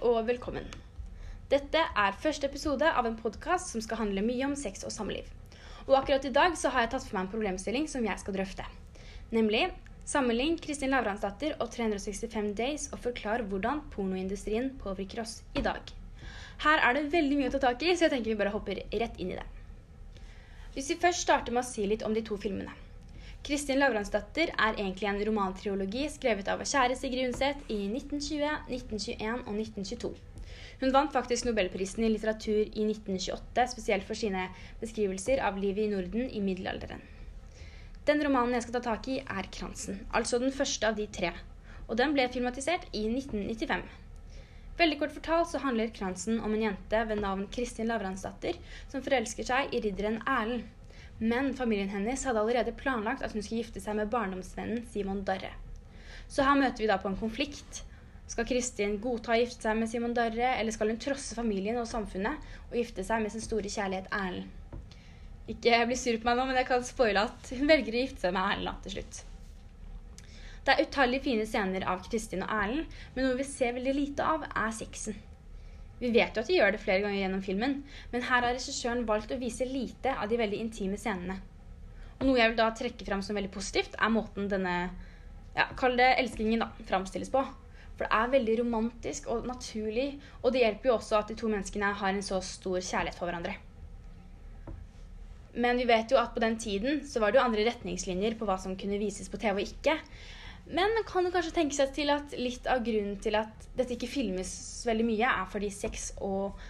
og velkommen. Dette er første episode av en podkast som skal handle mye om sex og samliv. Og akkurat i dag så har jeg tatt for meg en problemstilling som jeg skal drøfte. Nemlig sammenlign Kristin Lavransdatter og 365 Days og forklar hvordan pornoindustrien påvirker oss i dag. Her er det veldig mye å ta tak i, så jeg tenker vi bare hopper rett inn i det. Hvis vi først starter med å si litt om de to filmene. Kristin Lavransdatter er egentlig en romantriologi skrevet av kjære Sigrid Undset i 1920, 1921 og 1922. Hun vant faktisk Nobelprisen i litteratur i 1928, spesielt for sine beskrivelser av livet i Norden i middelalderen. Den romanen jeg skal ta tak i, er 'Kransen', altså den første av de tre. Og den ble filmatisert i 1995. Veldig kort fortalt så handler 'Kransen' om en jente ved navn Kristin Lavransdatter som forelsker seg i ridderen Erlend. Men familien hennes hadde allerede planlagt at hun skulle gifte seg med barndomsvennen Simon Darre. Så her møter vi da på en konflikt. Skal Kristin godta å gifte seg med Simon Darre, eller skal hun trosse familien og samfunnet og gifte seg med sin store kjærlighet Erlend? Ikke bli sur på meg nå, men jeg kan spoile at hun velger å gifte seg med Erlend til slutt. Det er utallige fine scener av Kristin og Erlend, men noe vi ser veldig lite av, er sexen. Vi vet jo at de gjør det flere ganger gjennom filmen, men her har regissøren valgt å vise lite av de veldig intime scenene. Og noe jeg vil da trekke fram som veldig positivt, er måten denne ja, Kall det elskingen, da, framstilles på. For det er veldig romantisk og naturlig, og det hjelper jo også at de to menneskene har en så stor kjærlighet for hverandre. Men vi vet jo at på den tiden så var det jo andre retningslinjer på hva som kunne vises på TV og ikke. Men man kan jo kanskje tenke seg til at litt av grunnen til at dette ikke filmes veldig mye, er fordi sex og,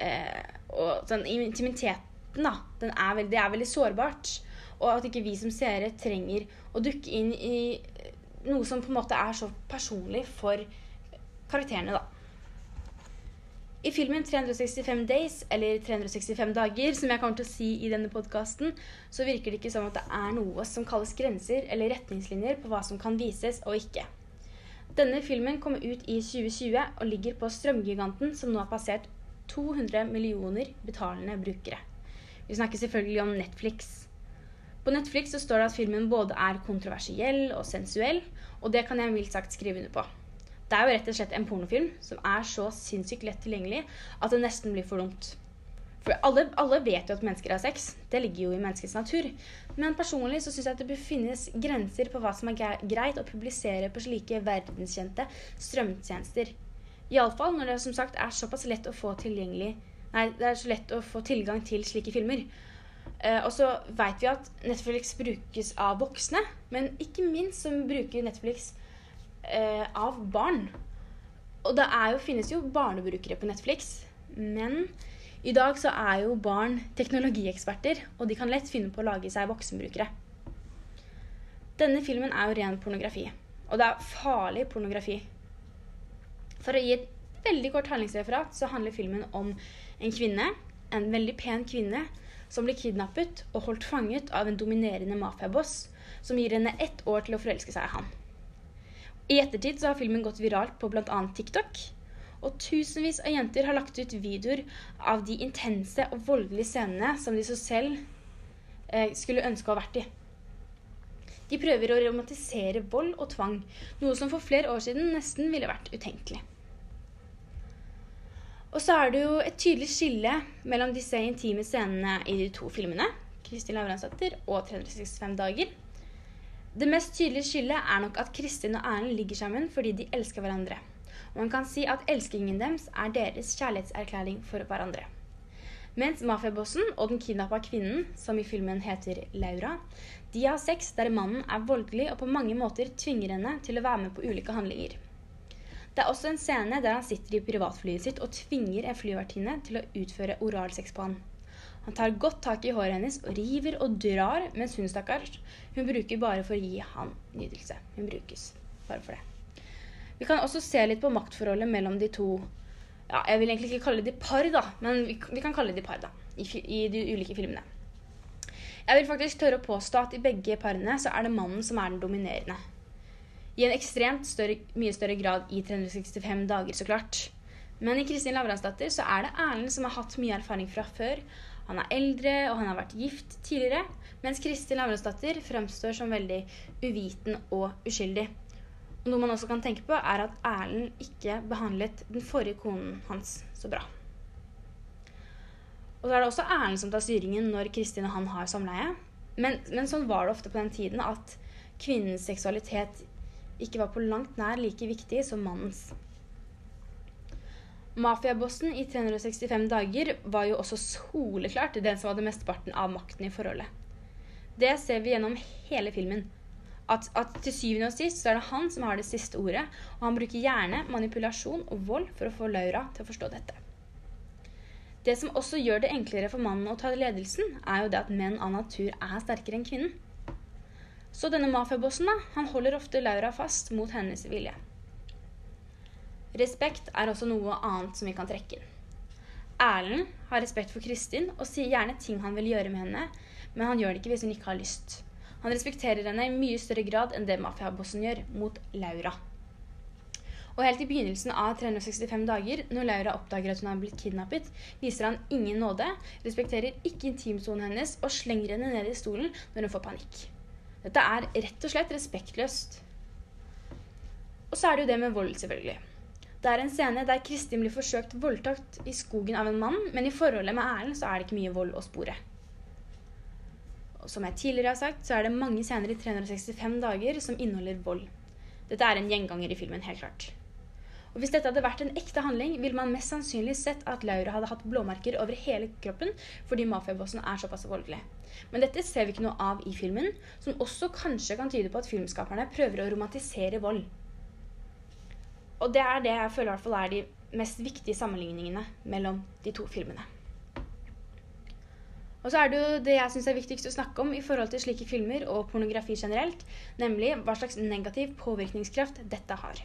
eh, og den intimiteten da, den er veldig, det er veldig sårbart. Og at ikke vi som seere trenger å dukke inn i noe som på en måte er så personlig for karakterene, da. I filmen 365 Days, eller 365 dager, som jeg kommer til å si i denne podkasten, så virker det ikke som at det er noe som kalles grenser eller retningslinjer på hva som kan vises og ikke. Denne filmen kom ut i 2020 og ligger på strømgiganten som nå har passert 200 millioner betalende brukere. Vi snakker selvfølgelig om Netflix. På Netflix så står det at filmen både er kontroversiell og sensuell, og det kan jeg mildt sagt skrive under på. Det er jo rett og slett en pornofilm som er så sinnssykt lett tilgjengelig at det nesten blir for dumt. For alle, alle, vet jo at mennesker har sex. Det ligger jo i menneskets natur. Men personlig så syns jeg at det bør finnes grenser på hva som er greit å publisere på slike verdenskjente strømtjenester. Iallfall når det som sagt er såpass lett å få tilgjengelig Nei, det er så lett å få tilgang til slike filmer. Uh, og så veit vi at Netflix brukes av voksne, men ikke minst så bruker Netflix eh, av barn. Og det jo, finnes jo barnebrukere på Netflix, men i dag så er jo barn teknologieksperter, og de kan lett finne på å lage seg voksenbrukere. Denne filmen er jo ren pornografi, og det er farlig pornografi. For å gi et veldig kort handlingsreferat så handler filmen om en kvinne, en veldig pen kvinne, som blir kidnappet og holdt fanget av en dominerende mafiaboss som gir henne ett år til å forelske seg i han. I ettertid så har filmen gått viralt på bl.a. TikTok. Og tusenvis av jenter har lagt ut videoer av de intense og voldelige scenene som de så selv eh, skulle ønske å ha vært i. De prøver å romantisere vold og tvang, noe som for flere år siden nesten ville vært utenkelig. Og så er det jo et tydelig skille mellom disse intime scenene i de to filmene, Kristin Lavransdatter og 365 dager. Det mest tydelige skillet er nok at Kristin og Erlend ligger sammen fordi de elsker hverandre. Og man kan si at elskingen deres er deres kjærlighetserklæring for hverandre. Mens mafiabossen og den kidnappa kvinnen, som i filmen heter Laura, de har sex der mannen er voldelig og på mange måter tvinger henne til å være med på ulike handlinger. Det er også en scene der han sitter i privatflyet sitt og tvinger en flyvertinne til å utføre oralsex på han. Han tar godt tak i håret hennes og river og drar, mens hun, stakkars, hun bruker bare for å gi han nytelse. Hun brukes bare for det. Vi kan også se litt på maktforholdet mellom de to ja, Jeg vil egentlig ikke kalle de par, da, men vi, vi kan kalle de par da, i, i, de ulike filmene. Jeg vil faktisk tørre å påstå at i begge parene så er det mannen som er den dominerende. I en ekstremt større, mye større grad i 365 dager, så klart. Men i Kristin Lavransdatter så er det Erlend som har hatt mye erfaring fra før, han er eldre, og han har vært gift tidligere, mens Kristin Lavransdatter fremstår som veldig uviten og uskyldig. Og noe man også kan tenke på, er at Erlend ikke behandlet den forrige konen hans så bra. Og så er det også Erlend som tar styringen når Kristin og han har samleie. Men, men, sånn var det ofte på den tiden at kvinnens seksualitet ikke var på langt nær like viktig som mannens. Mafiabossen i 365 dager var jo også soleklart den som hadde mesteparten av makten i forholdet. Det ser vi gjennom hele filmen. At, at, til syvende og sist så er det han som har det siste ordet, og han bruker gjerne manipulasjon og vold for å få Laura til å forstå dette. Det som også gjør det enklere for mannen å ta ledelsen, er jo det at menn av natur er sterkere enn kvinnen. Så denne mafiabossen da, han holder ofte Laura fast mot hennes vilje. Respekt er også noe annet som vi kan trekke inn. Erlend har respekt for Kristin og sier gjerne ting han vil gjøre med henne, men han gjør det ikke hvis hun ikke har lyst. Han respekterer henne i mye større grad enn det mafiabossen gjør mot Laura. Og helt i begynnelsen av 365 dager, når Laura oppdager at hun har blitt kidnappet, viser han ingen nåde, respekterer ikke intimsonen hennes og slenger henne ned i stolen når hun får panikk. Dette er rett og slett respektløst. Og så er det jo det med vold, selvfølgelig. Det er en scene der Kristin blir forsøkt voldtatt i skogen av en mann, men i forholdet med Erlend så er det ikke mye vold å spore. Og som jeg tidligere har sagt, så er det mange scener i 365 dager som inneholder vold. Dette er en gjenganger i filmen, helt klart. Og Hvis dette hadde vært en ekte handling, ville man mest sannsynlig sett at Laura hadde hatt blåmerker over hele kroppen fordi mafiabossen er såpass voldelig. Men dette ser vi ikke noe av i filmen, som også kanskje kan tyde på at filmskaperne prøver å romantisere vold. Og det er det jeg føler hvert fall er de mest viktige sammenligningene mellom de to filmene. Og så er det jo det jeg syns er viktigst å snakke om i forhold til slike filmer og pornografi generelt, nemlig hva slags negativ påvirkningskraft dette har.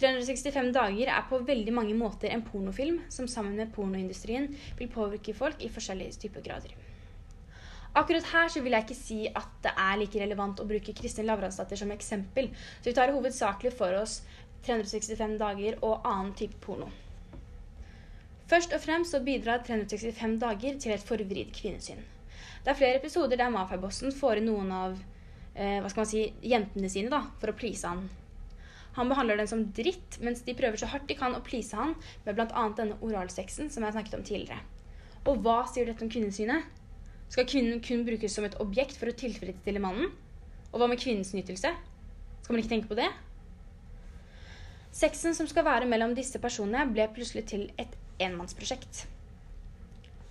365 dager er på veldig mange måter en pornofilm som sammen med pornoindustrien vil påvirke folk i forskjellige typer grader. Akkurat her så vil jeg ikke si at det er like relevant å bruke Kristin Lavransdatter som eksempel, så vi tar hovedsakelig for oss 365 dager og annen type porno. Først og fremst så bidrar 365 dager til et forvridd kvinnesyn. Det er flere episoder der mafiabossen får inn noen av eh, hva skal man si, jentene sine da, for å please han. Han behandler dem som dritt, mens de prøver så hardt de kan å please han med bl.a. denne oralsexen som jeg snakket om tidligere. Og hva sier dette om kvinnesynet? Skal kvinnen kun brukes som et objekt for å tilfredsstille mannen? Og hva med kvinnens nytelse? Skal man ikke tenke på det? Sexen som skal være mellom disse personene, ble plutselig til et enmannsprosjekt.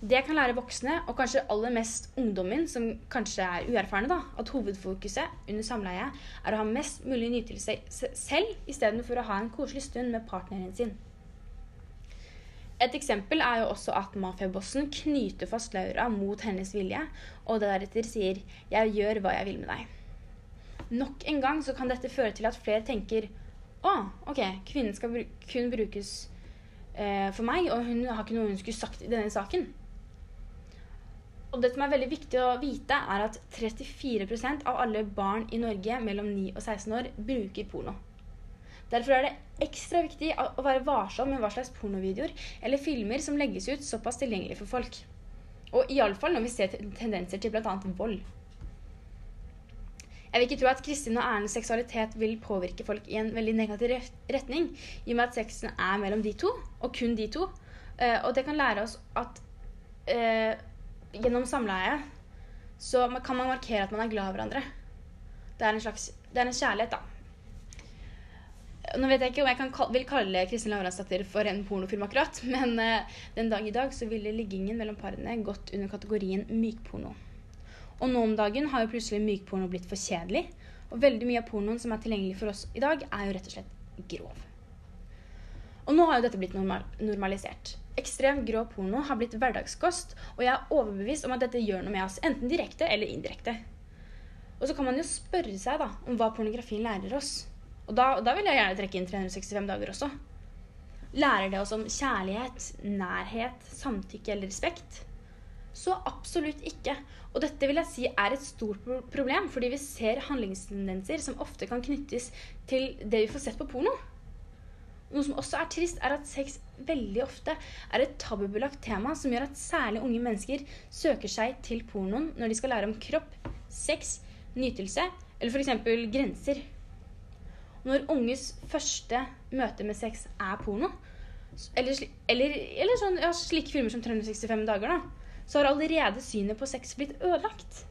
Det kan lære voksne, og kanskje aller mest ungdommen, som kanskje er uerfarne, da, at hovedfokuset under samleie er å ha mest mulig nytelse selv, istedenfor å ha en koselig stund med partneren sin. Et eksempel er jo også at mafiabossen knyter fast Laura mot hennes vilje, og deretter sier 'jeg gjør hva jeg vil med deg'. Nok en gang så kan dette føre til at flere tenker å, ok, kvinnen skal bru kun brukes eh, for meg, og hun har ikke noe hun skulle sagt i denne saken. Og det som er veldig viktig å vite, er at 34% av alle barn i Norge mellom 9 og 16 år bruker porno. Derfor er det ekstra viktig å være varsom med hva slags pornovideoer eller filmer som legges ut såpass tilgjengelig for folk. Og iallfall når vi ser tendenser til bl.a. vold. Jeg vil ikke tro at Kristin og Erlends seksualitet vil påvirke folk i en veldig negativ retning, i og med at sexen er mellom de to, og kun de to. Uh, og det kan lære oss at uh, gjennom samleie så kan man markere at man er glad i hverandre. Det er en slags det er en kjærlighet, da. Nå vet jeg ikke om jeg kan, vil kalle Kristin Lavransdatter for en pornofilm, akkurat, men uh, den dag i dag så ville liggingen mellom parene gått under kategorien mykporno. Og nå om dagen har jo plutselig mykporno blitt for kjedelig. Og veldig mye av pornoen som er tilgjengelig for oss i dag, er jo rett og slett grov. Og nå har jo dette blitt normal normalisert. Ekstremt grov porno har blitt hverdagskost, og jeg er overbevist om at dette gjør noe med oss, enten direkte eller indirekte. Og så kan man jo spørre seg da, om hva pornografien lærer oss. Og da, da vil jeg gjerne trekke inn 365 dager også. Lærer det oss om kjærlighet, nærhet, samtykke eller respekt? Så absolutt ikke. Og dette vil jeg si er et stort problem, fordi vi ser handlingstendenser som ofte kan knyttes til det vi får sett på porno. Noe som også er trist, er at sex veldig ofte er et tabubelagt tema som gjør at særlig unge mennesker søker seg til pornoen når de skal lære om kropp, sex, nytelse eller f.eks. grenser. Når unges første møte med sex er porno, eller, eller, eller sånn, ja, slike filmer som 365 dager, da, så har allerede synet på sex blitt ødelagt.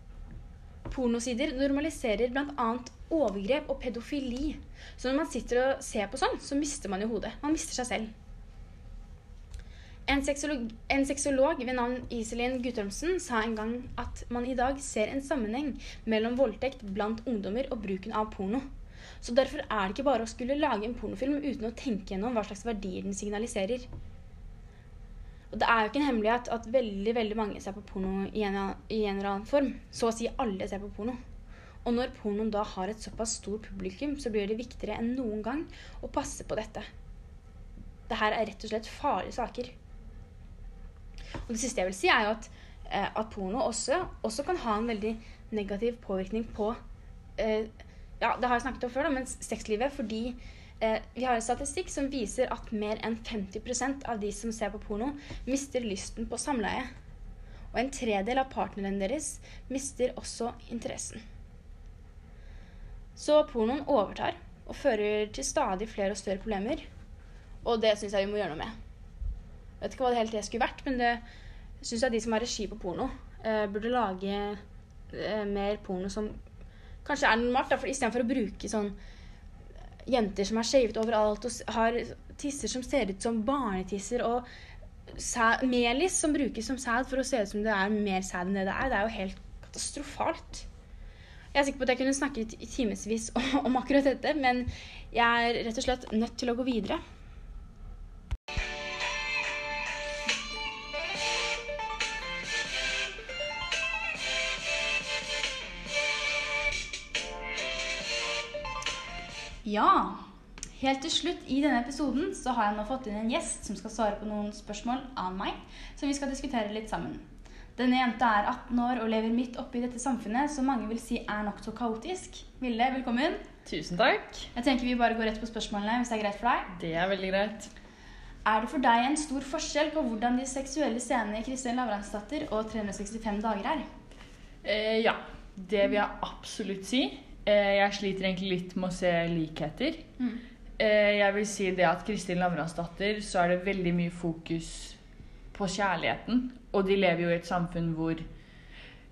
Pornosider normaliserer bl.a. overgrep og pedofili. Så når man sitter og ser på sånn, så mister man jo hodet. Man mister seg selv. En sexolog, ved navn Iselin Guttormsen sa en gang at man i dag ser en sammenheng mellom voldtekt blant ungdommer og bruken av porno. Så derfor er det ikke bare å skulle lage en pornofilm uten å tenke gjennom hva slags verdier den signaliserer. Og det er jo ikke en hemmelighet at veldig veldig mange ser på porno i en, i en eller annen form. Så å si alle ser på porno. Og når pornoen da har et såpass stort publikum, så blir det viktigere enn noen gang å passe på dette. Det her er rett og slett farlige saker. Og det siste jeg vil si, er jo at, eh, at porno også, også kan ha en veldig negativ påvirkning på eh, Ja, det har jeg snakket om før, da, men sexlivet. Fordi vi har en statistikk som viser at mer enn 50% av de som ser på porno, mister lysten på samleie. Og en tredel av partneren deres mister også interessen. Så pornoen overtar og fører til stadig flere og større problemer. Og det syns jeg vi må gjøre noe med. Jeg vet ikke hva det hele det skulle vært, men det syns jeg de som har regi på porno, eh, burde lage eh, mer porno som kanskje er normalt. Da, for Istedenfor å bruke sånn jenter som er shavet overalt og har tisser som ser ut som barnetisser, og sæd, melis som brukes som sæd for å se ut som det er mer sæd enn det det er. Det er jo helt katastrofalt. Jeg er sikker på at jeg kunne snakket i timevis om akkurat dette, men jeg er rett og slett nødt til å gå videre. Ja, helt til slutt i denne episoden så har jeg nå fått inn en gjest som skal svare på noen spørsmål av meg, som vi skal diskutere litt sammen. Denne jenta er 18 år og lever midt oppe i dette samfunnet som mange vil si er nokså kaotisk. Vilde, velkommen. Tusen takk. Jeg tenker vi bare går rett på spørsmålene hvis det er greit for deg. Det er veldig greit. Er det for deg en stor forskjell på hvordan de seksuelle scenene i Kristin Lavransdatter og 365 dager er? Eh, ja, det vil jeg absolutt si. Eh, jeg sliter egentlig litt med å se likheter. Mm. Eh, jeg vil si det at Kristin Lavransdatter så er det veldig mye fokus på kjærligheten. Og de lever jo i et samfunn hvor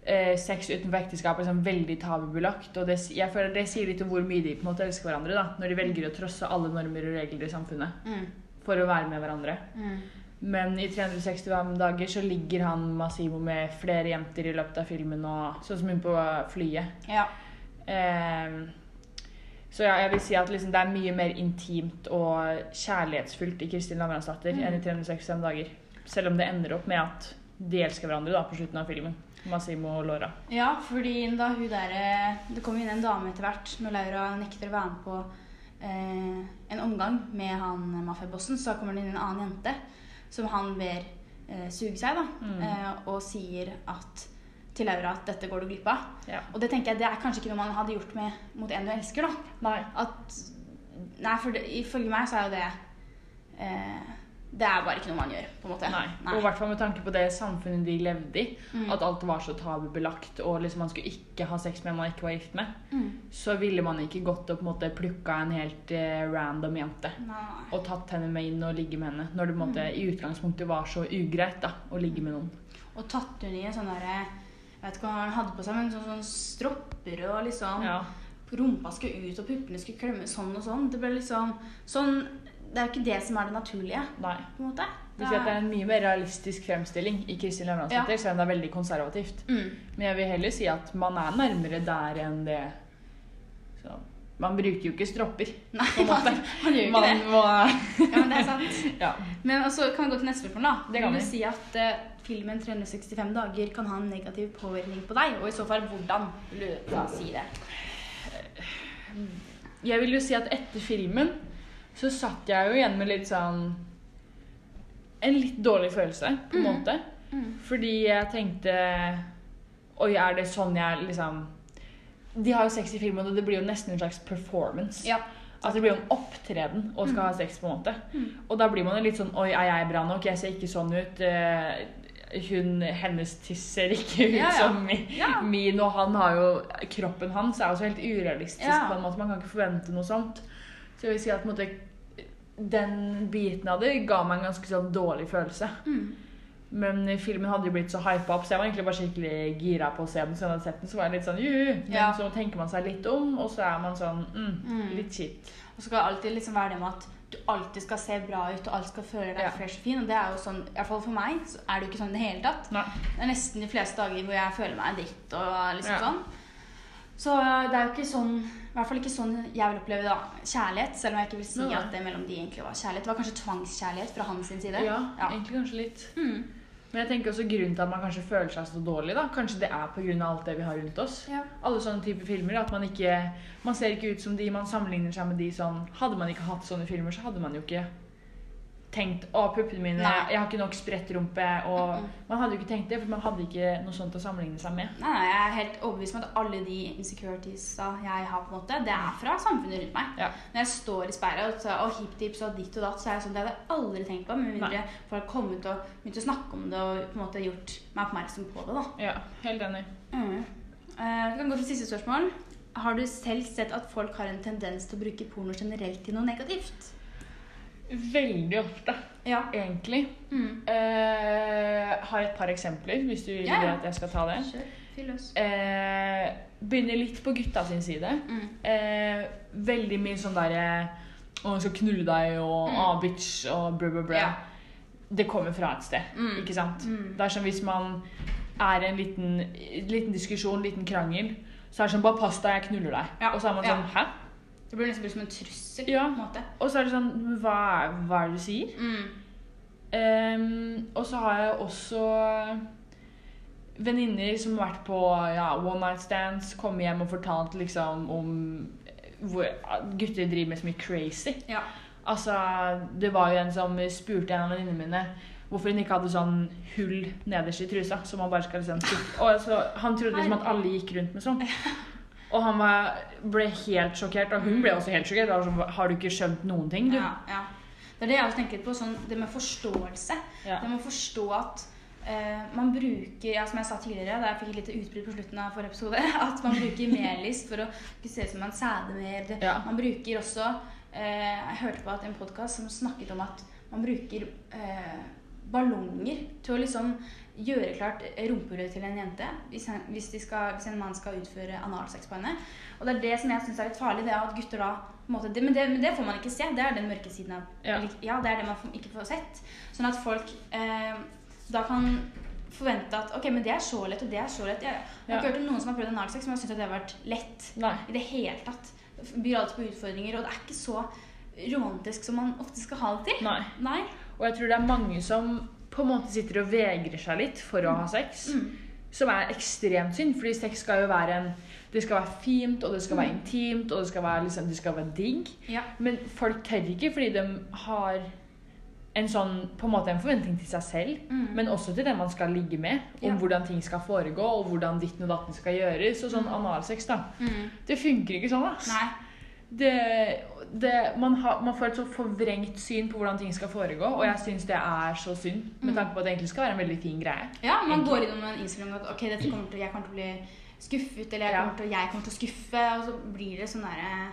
eh, sex utenfor ekteskap er sånn veldig tabubelagt. Og det, jeg føler det sier litt om hvor mye de på en måte elsker hverandre. da, Når de velger å trosse alle normer og regler i samfunnet Mm. for å være med hverandre. Mm. Men i 365 dager så ligger han Massimo med flere jenter i løpet av filmen, og sånn som hun på flyet. Ja. Ehm, så ja, jeg vil si at liksom det er mye mer intimt og kjærlighetsfullt i Kristin Lavransdatter Mm. enn i 365 dager. Selv om det ender opp med at de elsker hverandre da på slutten av filmen. Massimo og Laura. Ja, fordi da hun der eh, Det kommer inn en dame etter hvert når Laura nekter å være med på eh, en omgang med han mafiabossen, så kommer det inn en annen jente som han ber eh, suge seg, da, Mm. eh, og sier at til Laura at dette går du glipp av. Ja. Og det tenker jeg det er kanskje ikke noe man hadde gjort med, mot en du elsker, da. Nei. At Nei, for det, ifølge meg så er jo det eh, Det er bare ikke noe man gjør, på en måte. Nei. Og i hvert fall med tanke på det samfunnet de levde i. Mm. At alt var så tabubelagt, og liksom man skulle ikke ha sex med man ikke var gift med. Mm. Så ville man ikke gått og på en måte plukka en helt eh, random jente. Nei. og tatt henne med inn og ligge med henne. Når det på en måte, i utgangspunktet var så ugreit da, å ligge med noen. Og tatt hun i en sånn derre Jeg vet ikke hva han hadde på seg, men sånn, sånn stropper og liksom Ja. Rumpa skulle ut, og puppene skulle klemme sånn og sånn. Det ble liksom sånn Det er jo ikke det som er det naturlige, Nei. på en måte. Det er, det er en mye mer realistisk fremstilling i Kristin Lavransdatter, Ja. selv om det er veldig konservativt. mm. Men jeg vil heller si at man er nærmere der enn det så, Man bruker jo ikke stropper. Nei, man, man gjør jo ikke det. må Ja, men det er sant. Ja. Men også kan vi gå til neste spørsmål, da. Det kan vi. si at uh, filmen 365 dager kan ha en negativ påvirkning på deg? Og i så fall hvordan? Vil du da si det? Jeg vil jo si at etter filmen så satt jeg jo igjen med litt sånn En litt dårlig følelse, på en mm. måte. Fordi jeg tenkte Oi, er det sånn jeg liksom De har jo sex i filmen, og det blir jo nesten en slags performance. Ja. Altså Det blir jo en opptreden å skal ha sex, på en måte. Mm. Og da blir man jo litt sånn Oi, er jeg bra nok? Jeg ser ikke sånn ut. Eh, Hun, hennes tiss ser ikke ut Ja, ja. som min, min, og han har jo Kroppen hans er jo så helt urealistisk på en måte. Man kan ikke forvente noe sånt. Så jeg vil si at på en måte, den biten av det ga meg en ganske sånn dårlig følelse. Mm. Men filmen hadde jo blitt så hypa opp, så jeg var egentlig bare skikkelig gira på å se den. Så jeg hadde sett den, så var jeg litt sånn juhu. Men Ja. så tenker man seg litt om, og så er man sånn mm, Mm. litt kjipt. Og så skal det alltid liksom være det med at du alltid skal se bra ut, og alt skal føle deg Ja. fresh og fin. Og det er jo sånn, i hvert fall for meg, så er det jo ikke sånn i det hele tatt. Nei. Det er nesten de fleste dager hvor jeg føler meg dritt og liksom Ja. sånn. Så det er jo ikke sånn, i hvert fall ikke sånn jeg vil oppleve da, kjærlighet, selv om jeg ikke vil si Nei. at det mellom de egentlig var kjærlighet. Det var kanskje tvangskjærlighet fra hans side. Ja, Ja. egentlig kanskje litt. Mm. Men jeg tenker også grunnen til at man kanskje føler seg så dårlig, da. Kanskje det er pga. alt det vi har rundt oss. Ja. Alle sånne typer filmer. At man ikke Man ser ikke ut som de, man sammenligner seg med de sånn Hadde man ikke hatt sånne filmer, så hadde man jo ikke tenkt Å, puppene mine Nei. Jeg har ikke nok spredt rumpe. Og Mm-mm. man hadde jo ikke tenkt det, for man hadde ikke noe sånt å sammenligne seg med. Nei, nei, jeg er helt overbevist om at alle de insecuritiesa jeg har, på en måte, det er fra samfunnet rundt meg. Ja. Når jeg står i speilet og så, og hip tips og ditt og datt, så er jeg sånn, det hadde jeg aldri tenkt på, med mindre folk har kommet og begynt å snakke om det og på en måte gjort meg oppmerksom på det. da. Ja, helt enig. Mm. Uh, vi kan gå til siste spørsmål. Har du selv sett at folk har en tendens til å bruke porno generelt til noe negativt? Veldig ofte, Ja. egentlig. Mm. Eh, har et par eksempler, hvis du vil Ja, ja. at jeg skal ta det. Sure. Eh, begynner litt på gutta sin side. Mm. Eh, veldig mye sånn derre Å, jeg skal knulle deg, og Mm. ah, bitch, og blah, blah. Ja. Det kommer fra et sted, Mm. ikke sant? Mm. Det er som hvis man er i en liten, liten diskusjon, liten krangel, så er det sånn Bare pass deg, jeg knuller deg. Ja, Og så er man sånn Hæ? Det blir nesten brukt som en trussel. Ja. på en måte. Og så er det sånn Hva, hva er det du sier? Mm. Um, og så har jeg også venninner som har vært på ja, one night stands, kommet hjem og fortalt liksom om hvor gutter driver med så mye crazy. Ja. Altså, det var jo en som spurte en av venninnene mine hvorfor hun ikke hadde sånn hull nederst i trusa. Så man bare skal liksom og altså, Han trodde liksom at alle gikk rundt med sånn. Og han var, ble helt sjokkert, og hun ble også helt sjokkert. Altså, Har du ikke skjønt noen ting, du? Ja, ja. Det er det jeg har tenkt på. Sånn, det med forståelse. Ja. Det med å forstå at uh, man bruker ja, Som jeg sa tidligere, da jeg fikk et lite utbrudd på slutten av forrige episode, at man bruker melis for å ikke se ut som man sæder mer. Ja. Man bruker også uh, Jeg hørte på at en podkast som snakket om at man bruker eh, ballonger til å liksom gjøre klart rumpehullet til en jente hvis, en, hvis, de skal, hvis en mann skal utføre analsex på henne. Og det er det som jeg syns er litt farlig. det er at gutter da måte, det, men, det, men det får man ikke se. Det er den mørke siden av Ja. ja, det er det man ikke får sett. Sånn at folk eh, da kan forvente at ok, men det er så lett, og det er så lett. Jeg, jeg har Ja. ikke hørt om noen som har prøvd analsex som har syntes at det har vært lett Nei. i det hele tatt. Byr alltid på utfordringer, og det er ikke så romantisk som man ofte skal ha det til. Nei. Nei. Og jeg tror det er mange som på en måte sitter og vegrer seg litt for å ha sex. Mm. Som er ekstremt synd, fordi sex skal jo være en Det skal være fint, og det skal være intimt, og det skal være, liksom, det skal være digg. Ja. Men folk tør ikke fordi de har en sånn, på en måte en forventning til seg selv, Mm. men også til den man skal ligge med, om Ja. hvordan ting skal foregå, og hvordan ditten og datten skal gjøres. Og sånn Mm. analsex, da. Mm. Det funker ikke sånn, ass. Nei. Det, det, man, har, man får et så forvrengt syn på hvordan ting skal foregå, og jeg syns det er så synd. Med Mm. tanke på at det egentlig skal være en veldig fin greie. Ja, man Egentlig. går innom en innstilling at ok, dette kommer til, jeg kommer til å bli skuffet, eller jeg kommer, til, jeg kommer til å skuffe, og så blir det sånn derre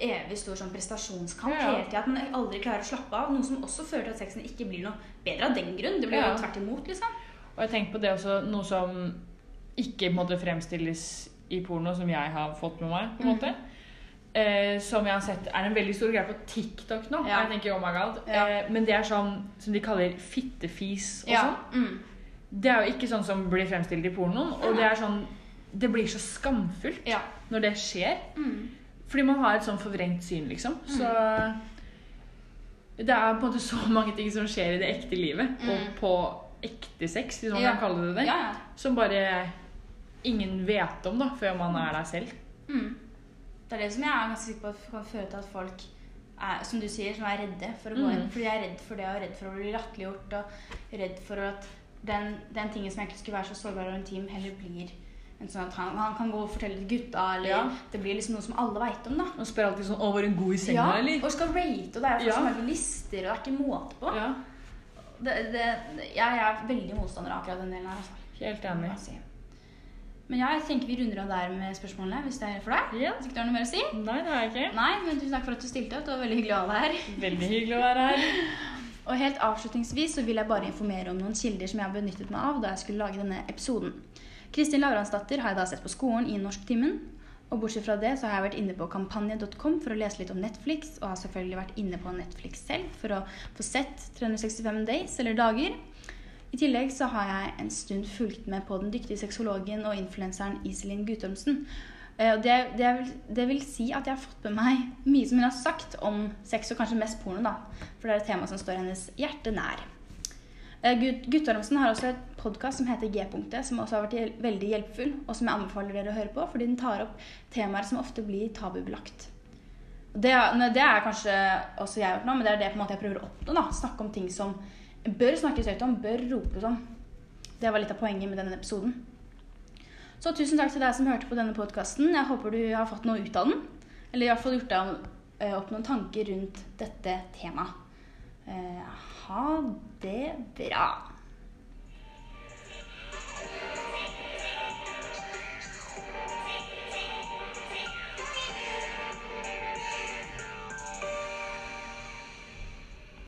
evig stor sånn prestasjonskamp Ja, ja. hele tida. At man aldri klarer å slappe av. Noe som også fører til at sexen ikke blir noe bedre av den grunn. Det blir Ja. jo tvert imot, liksom. Og jeg tenker på det også, noe som ikke måte fremstilles i porno, som jeg har fått med meg, på en Mhm. måte. Eh, som jeg har sett er en veldig stor greie på TikTok nå. Ja. Jeg tenker, oh my god. Ja. Eh, men det er sånn som de kaller fittefis og sånn. Mm. Det er jo ikke sånn som blir fremstilt i pornoen. Og det er sånn Det blir så skamfullt Ja. når det skjer. Mm. Fordi man har et sånn forvrengt syn, liksom. Så det er på en måte så mange ting som skjer i det ekte livet, og Mm. på ekte sex, hvis man Ja. kan kalle det det, Ja, ja. som bare ingen vet om da, før man er der selv. Mm. Det er det som jeg er ganske sikker på at kan føre til at folk er, som du sier, som er redde for å gå Mm. inn. Fordi jeg er redd for det, og redd for å bli latterliggjort, og redd for at den, den tingen som egentlig skulle være så sårbar og intim, heller blir en sånn at han, han kan gå og fortelle gutta, eller Ja. det blir liksom noe som alle veit om, da. Og spør alltid sånn 'Å, var hun god i senga, Ja, eller?' og skal rate, og det er folk Ja. som lager lister, og det er ikke måte på. Ja, Det, det, jeg er veldig motstander av akkurat den delen her. Altså. helt enig. Men ja, jeg tenker vi runder av der med spørsmålene, hvis det er for deg. Ja. Hvis ikke du har noe mer å si? Nei, det har jeg ikke. Nei, men tusen takk for at du stilte opp. Det var veldig hyggelig å ha deg her. Veldig hyggelig å være her. Og helt avslutningsvis så vil jeg bare informere om noen kilder som jeg har benyttet meg av da jeg skulle lage denne episoden. Kristin Lavransdatter har jeg da sett på skolen i norsktimen. Og bortsett fra det så har jeg vært inne på kampanje.com for å lese litt om Netflix, og har selvfølgelig vært inne på Netflix selv for å få sett 365 days, eller dager. I tillegg så har jeg en stund fulgt med på den dyktige sexologen og influenseren Iselin Guttormsen. Eh, Det, det, det vil si at jeg har fått med meg mye som hun har sagt om sex, og kanskje mest porno, da. For det er et tema som står hennes hjerte nær. Eh, Guttormsen har også et podkast som heter G-punktet, som også har vært veldig hjelpfull, og som jeg anbefaler dere å høre på, fordi den tar opp temaer som ofte blir tabubelagt. Det, det er kanskje også jeg har gjort nå, men det er det jeg prøver å oppnå. Snakke om ting som bør snakkes høyt om, bør ropes om. Det var litt av poenget med denne episoden. Så tusen takk til deg som hørte på denne podkasten. Jeg håper du har fått noe ut av den. Eller i hvert fall gjort deg eh, opp noen tanker rundt dette temaet. Eh, Ha det bra.